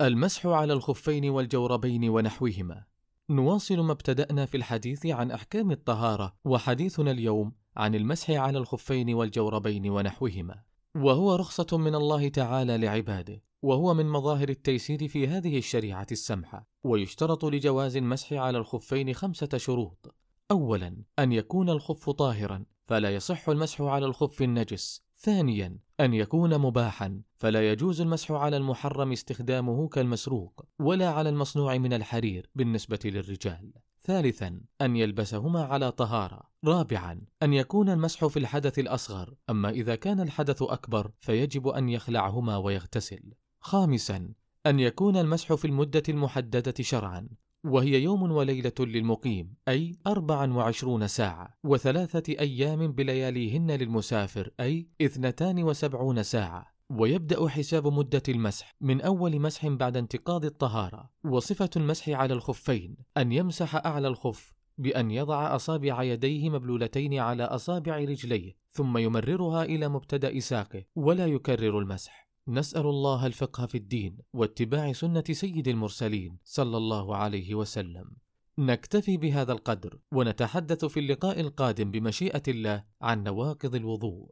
المسح على الخفين والجوربين ونحوهما. نواصل ما ابتدأنا في الحديث عن أحكام الطهارة وحديثنا اليوم عن المسح على الخفين والجوربين ونحوهما. وهو رخصة من الله تعالى لعباده وهو من مظاهر التيسير في هذه الشريعة السمحة ويشترط لجواز المسح على الخفين خمسة شروط. أولا أن يكون الخف طاهرا فلا يصح المسح على الخف النجس. ثانيا أن يكون مباحا فلا يجوز المسح على المحرم استخدامه كالمسروق ولا على المصنوع من الحرير بالنسبة للرجال. ثالثا أن يلبسهما على طهارة. رابعا أن يكون المسح في الحدث الأصغر. أما إذا كان الحدث أكبر فيجب أن يخلعهما ويغتسل. خامسا أن يكون المسح في المدة المحددة شرعا. وهي يوم وليلة للمقيم أي 24 ساعة وثلاثة أيام بلياليهن للمسافر أي 72 ساعة. ويبدأ حساب مدة المسح من أول مسح بعد انتقاض الطهارة. وصفة المسح على الخفين أن يمسح أعلى الخف بأن يضع أصابع يديه مبلولتين على أصابع رجليه ثم يمررها إلى مبتدأ ساقه ولا يكرر المسح. نسأل الله الفقه في الدين واتباع سنة سيد المرسلين صلى الله عليه وسلم. نكتفي بهذا القدر ونتحدث في اللقاء القادم بمشيئة الله عن نواقض الوضوء.